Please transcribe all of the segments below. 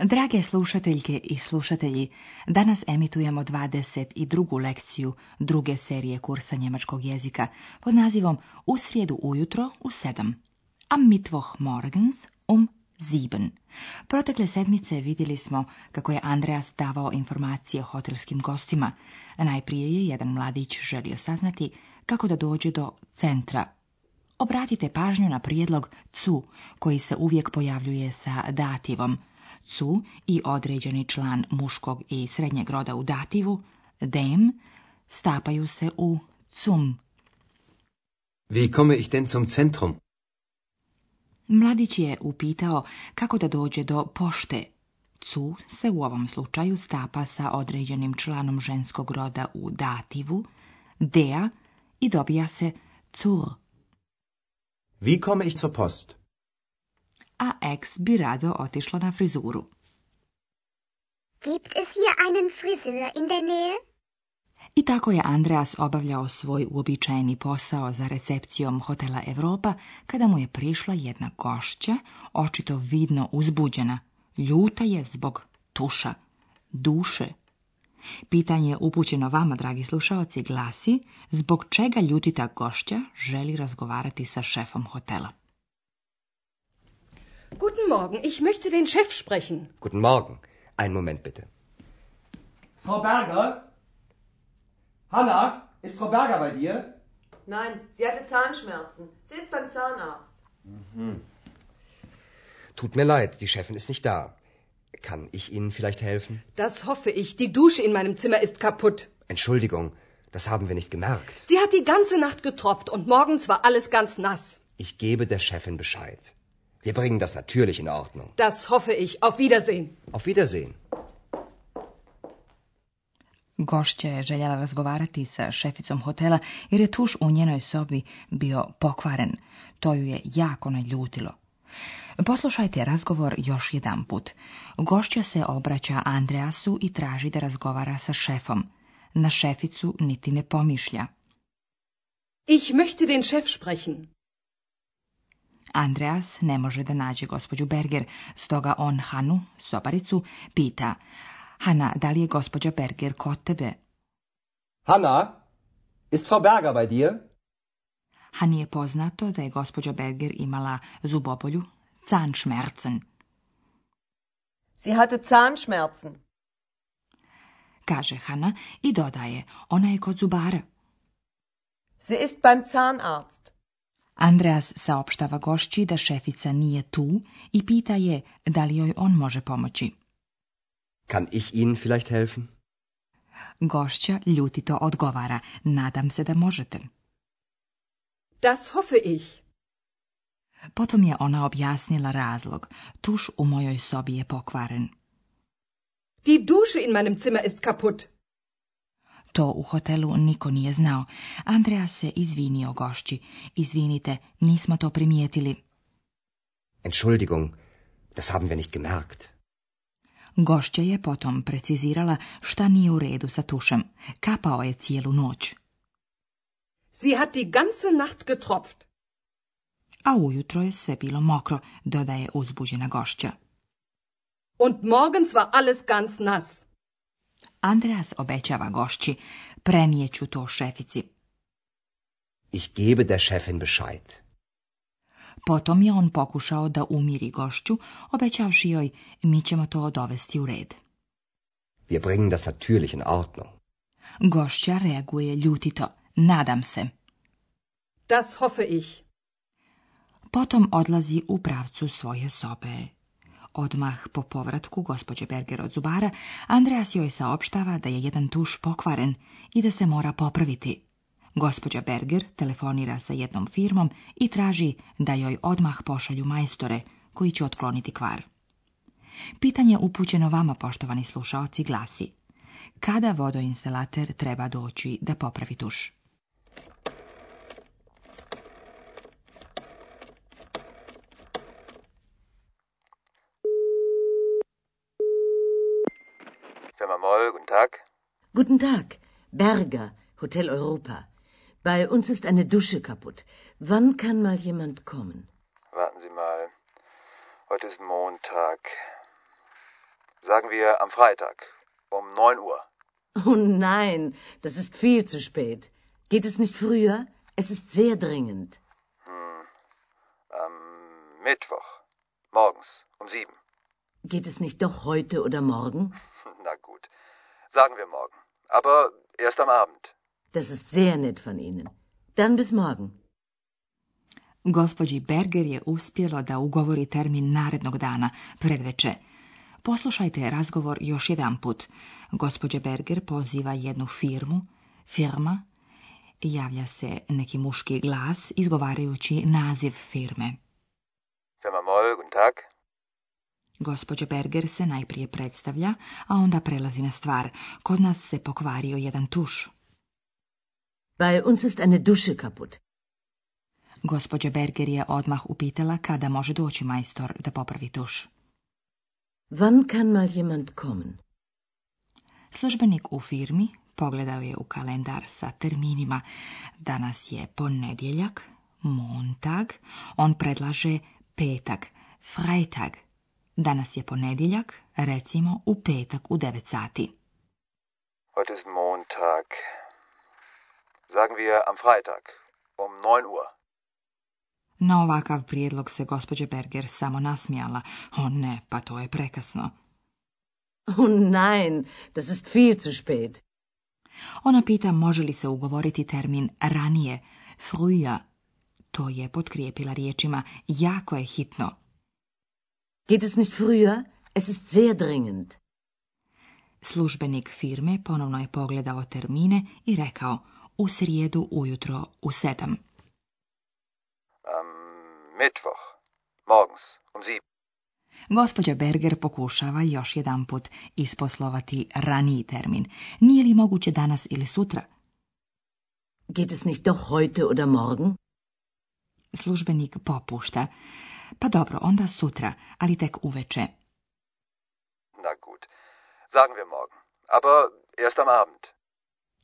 Drage slušateljke i slušatelji, danas emitujemo 22. lekciju druge serije kursa njemačkog jezika pod nazivom U srijedu ujutro u sedam. Am Mittwoch morgens um sieben. Protekle sedmice vidjeli smo kako je Andreas davao informacije hotelskim gostima. Najprije je jedan mladić želio saznati kako da dođe do centra Obratite pažnju na prijedlog cu koji se uvijek pojavljuje sa dativom – cu i određeni član muškog i srednjeg roda u dativu, dem, stapaju se u cum. Wie komme ich denn zum Zentrum? Mladić je upitao kako da dođe do pošte. Cu se u ovom slučaju stapa sa određenim članom ženskog roda u dativu, dea, i dobija se cur. Wie komme ich zur Post? a ex bi rado otišla na frizuru. Gibt es hier einen Friseur in der Nähe? I tako je Andreas obavljao svoj uobičajeni posao za recepcijom hotela Europa kada mu je prišla jedna gošća, očito vidno uzbuđena. Ljuta je zbog tuša, duše. Pitanje upućeno vama, dragi slušaoci, glasi zbog čega ljutita gošća želi razgovarati sa šefom hotela. Morgen. Ich möchte den Chef sprechen. Guten Morgen. Einen Moment bitte. Frau Berger? Hanna, ist Frau Berger bei dir? Nein, sie hatte Zahnschmerzen. Sie ist beim Zahnarzt. Mhm. Tut mir leid, die Chefin ist nicht da. Kann ich Ihnen vielleicht helfen? Das hoffe ich. Die Dusche in meinem Zimmer ist kaputt. Entschuldigung, das haben wir nicht gemerkt. Sie hat die ganze Nacht getropft und morgens war alles ganz nass. Ich gebe der Chefin Bescheid. Wir bringen das natürlich in Ordnung. Das hoffe ich. Auf Wiedersehen. Auf Wiedersehen. Gošća je željela razgovarati sa šeficom hotela jer je tuš u njenoj sobi bio pokvaren. To ju je jako naljutilo. Poslušajte razgovor još jedan put. Gošća se obraća Andreasu i traži da razgovara sa šefom. Na šeficu niti ne pomišlja. Ich möchte den šef sprechen. Andreas ne može da nađe gospođu Berger, stoga on Hanu, sobaricu, pita Hana, da li je gospođa Berger kod tebe? Hana, ist Frau Berger bei dir? je poznato da je gospođa Berger imala zubobolju, Zahnschmerzen. Sie hatte Zahnschmerzen. Kaže Hana i dodaje, ona je kod zubara. Sie ist beim Zahnarzt. Andreas saopštava gošći da šefica nije tu i pita je da li joj on može pomoći. Kan ich Ihnen vielleicht helfen? Gošća ljutito odgovara. Nadam se da možete. Das hoffe ich. Potom je ona objasnila razlog. Tuš u mojoj sobi je pokvaren. Die Dusche in meinem Zimmer ist kaputt. To u hotelu niko nije znao. Andreas se izvinio gošći. Izvinite, nismo to primijetili. Entschuldigung, das haben wir nicht gemerkt. Gošća je potom precizirala šta nije u redu sa tušem. Kapao je cijelu noć. Sie hat die ganze Nacht getropft. A ujutro je sve bilo mokro, dodaje uzbuđena gošća. Und morgens war alles ganz nass. Andreas obećava gošći, prenijeću to šefici. Ich gebe der Chefin Bescheid. Potom je on pokušao da umiri gošću, obećavši joj, mi ćemo to dovesti u red. Wir bringen das natürlich in Ordnung. Gošća reaguje ljutito, nadam se. Das hoffe ich. Potom odlazi u pravcu svoje sobe. Odmah po povratku gospođe Berger od zubara, Andreas joj saopštava da je jedan tuš pokvaren i da se mora popraviti. Gospođa Berger telefonira sa jednom firmom i traži da joj odmah pošalju majstore koji će otkloniti kvar. Pitanje upućeno vama, poštovani slušaoci, glasi kada vodoinstalater treba doći da popravi tuš? Guten Tag, Berger, Hotel Europa. Bei uns ist eine Dusche kaputt. Wann kann mal jemand kommen? Warten Sie mal. Heute ist Montag. Sagen wir am Freitag um 9 Uhr. Oh nein, das ist viel zu spät. Geht es nicht früher? Es ist sehr dringend. Hm. Am Mittwoch. Morgens um sieben. Geht es nicht doch heute oder morgen? Na gut. Sagen wir morgen. aber erst am Abend. Das ist sehr nett von Ihnen. Dann bis morgen. Gospođi Berger je uspjelo da ugovori termin narednog dana, predveče. Poslušajte razgovor još jedan put. Gospođe Berger poziva jednu firmu, firma, javlja se neki muški glas izgovarajući naziv firme. Firma Moll, guten Tag. Gospođa Berger se najprije predstavlja, a onda prelazi na stvar. Kod nas se pokvario jedan tuš. Bei uns ist eine Dusche kaputt. Gospođa Berger je odmah upitala kada može doći majstor da popravi tuš. Wann kann mal jemand kommen? Službenik u firmi pogledao je u kalendar sa terminima. Danas je ponedjeljak, montag, on predlaže petak, Freitag, Danas je ponedjeljak, recimo u petak u 9 sati. Heute Montag. Sagen wir am Freitag um 9 Uhr. Na ovakav prijedlog se gospođa Berger samo nasmijala. O ne, pa to je prekasno. Oh nein, das ist viel zu spät. Ona pita može li se ugovoriti termin ranije, fruja. To je potkrijepila riječima, jako je hitno. Geht es nicht früher? Es ist sehr dringend. Službenik firme ponovno je pogledao termine i rekao u srijedu ujutro u sedam. Um, Mittwoch, morgens, um sieben. Gospođa Berger pokušava još jedanput isposlovati raniji termin. Nije li moguće danas ili sutra? Geht es nicht doch heute oder morgen? Službenik popušta. Pa dobro, onda sutra, ali tek uveče. Na gut. Sagen wir morgen. Aber erst am Abend.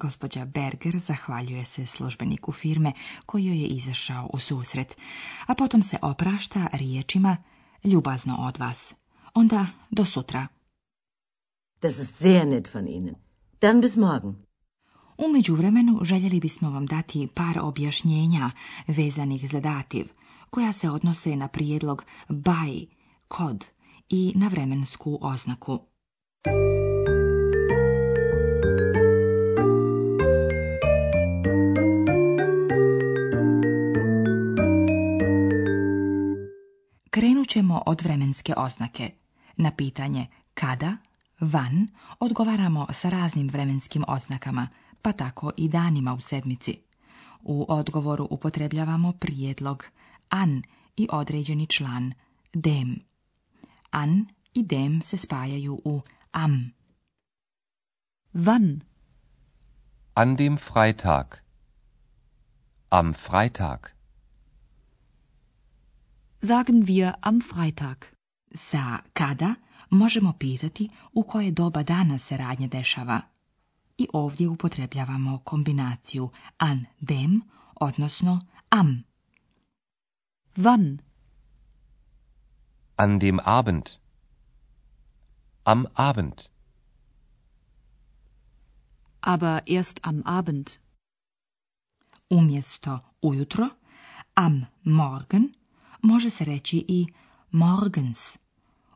Gospođa Berger zahvaljuje se službeniku firme koji joj je izašao u susret, a potom se oprašta riječima ljubazno od vas. Onda do sutra. Das ist sehr nett von Ihnen. Dann bis morgen. Umeđu vremenu željeli bismo vam dati par objašnjenja vezanih za dativ – koja se odnose na prijedlog by, kod i na vremensku oznaku. Krenut ćemo od vremenske oznake. Na pitanje kada, van, odgovaramo sa raznim vremenskim oznakama, pa tako i danima u sedmici. U odgovoru upotrebljavamo prijedlog an i određeni član dem. An i dem se spajaju u am. Wann? An dem Freitag. Am Freitag. Sagen wir am Freitag. Sa kada možemo pitati u koje doba dana se radnje dešava. I ovdje upotrebljavamo kombinaciju an dem, odnosno am. Wann? An dem Abend. Am Abend. Aber erst am Abend. Umjesto ujutro, am morgen, može se reći i morgens.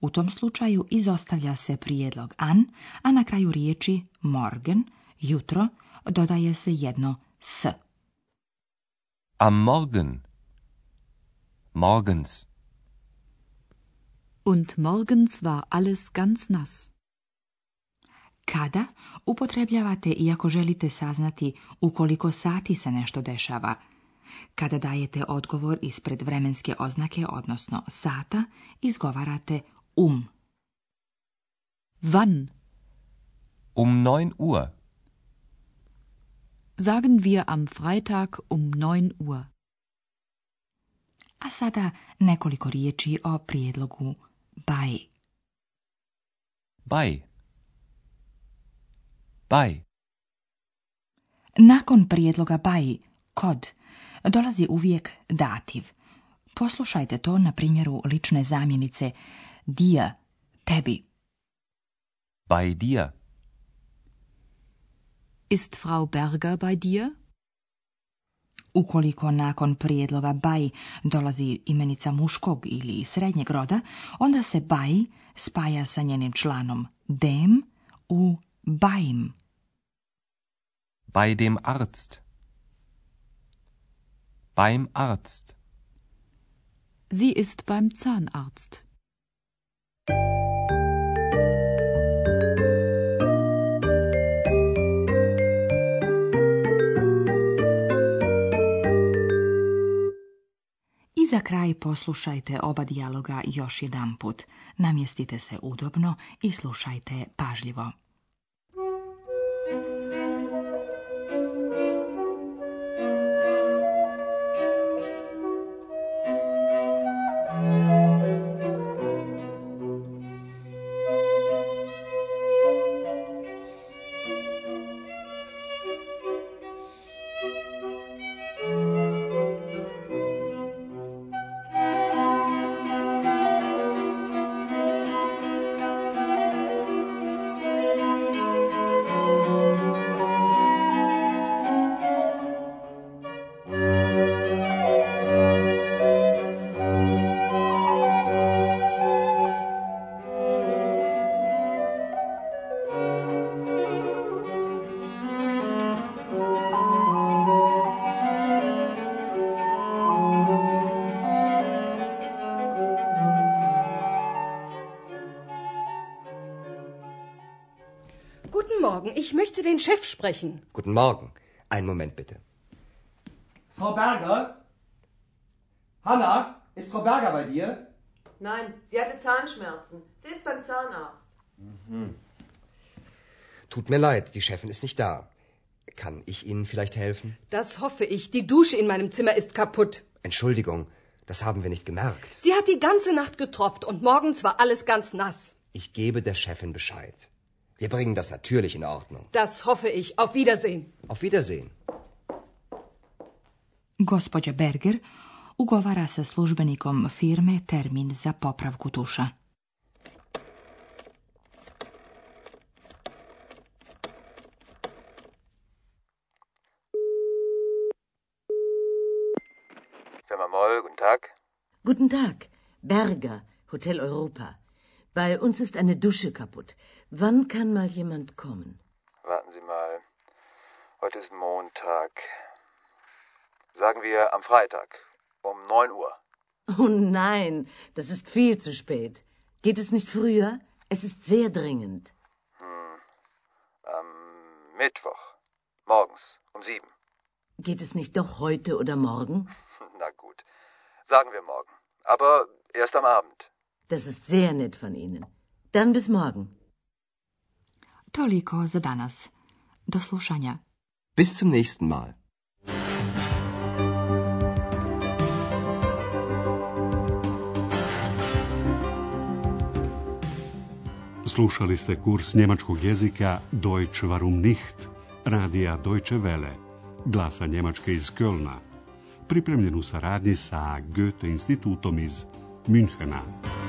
U tom slučaju izostavlja se prijedlog an, a na kraju riječi morgen, jutro, dodaje se jedno s. Am morgen morgens. Und morgens war alles ganz nass. Kada upotrebljavate i ako želite saznati u koliko sati se nešto dešava. Kada dajete odgovor ispred vremenske oznake, odnosno sata, izgovarate um. Wann? Um 9 Uhr. Sagen wir am Freitag um 9 Uhr. A sada nekoliko riječi o prijedlogu baj. Baj. Baj. Nakon prijedloga baj, kod, dolazi uvijek dativ. Poslušajte to na primjeru lične zamjenice dia, tebi. Bei dir. Ist Frau Berger bei dir? Ukoliko nakon prijedloga baj dolazi imenica muškog ili srednjeg roda, onda se baj spaja sa njenim članom dem u bajim. Bei dem Arzt. Beim Arzt. Sie ist beim Zahnarzt. za kraj poslušajte oba dijaloga još put. Namjestite se udobno i slušajte pažljivo. Morgen. Ich möchte den Chef sprechen. Guten Morgen. Einen Moment bitte. Frau Berger? Hanna, ist Frau Berger bei dir? Nein, sie hatte Zahnschmerzen. Sie ist beim Zahnarzt. Mhm. Tut mir leid, die Chefin ist nicht da. Kann ich Ihnen vielleicht helfen? Das hoffe ich. Die Dusche in meinem Zimmer ist kaputt. Entschuldigung, das haben wir nicht gemerkt. Sie hat die ganze Nacht getropft und morgens war alles ganz nass. Ich gebe der Chefin Bescheid. Wir bringen das natürlich in Ordnung. Das hoffe ich. Auf Wiedersehen. Auf Wiedersehen. Gospodja Berger ugovara sa službenikom firme termin za popravku tuša. Firma Moll, guten Tag. Guten Tag. Berger, Hotel Europa. Bei uns ist eine Dusche kaputt. Wann kann mal jemand kommen? Warten Sie mal. Heute ist Montag. Sagen wir am Freitag um 9 Uhr. Oh nein, das ist viel zu spät. Geht es nicht früher? Es ist sehr dringend. Hm. Am Mittwoch. Morgens um sieben. Geht es nicht doch heute oder morgen? Na gut. Sagen wir morgen. Aber erst am Abend. Das ist sehr nett von Ihnen. Dann bis morgen. Toliko za danas. Do slušanja. Bis zum nächsten Mal. Slušali ste kurs njemačkog jezika Deutsch warum nicht, radija Deutsche Welle, glasa Njemačke iz Kölna, pripremljen u saradnji sa Goethe institutom iz Münchena.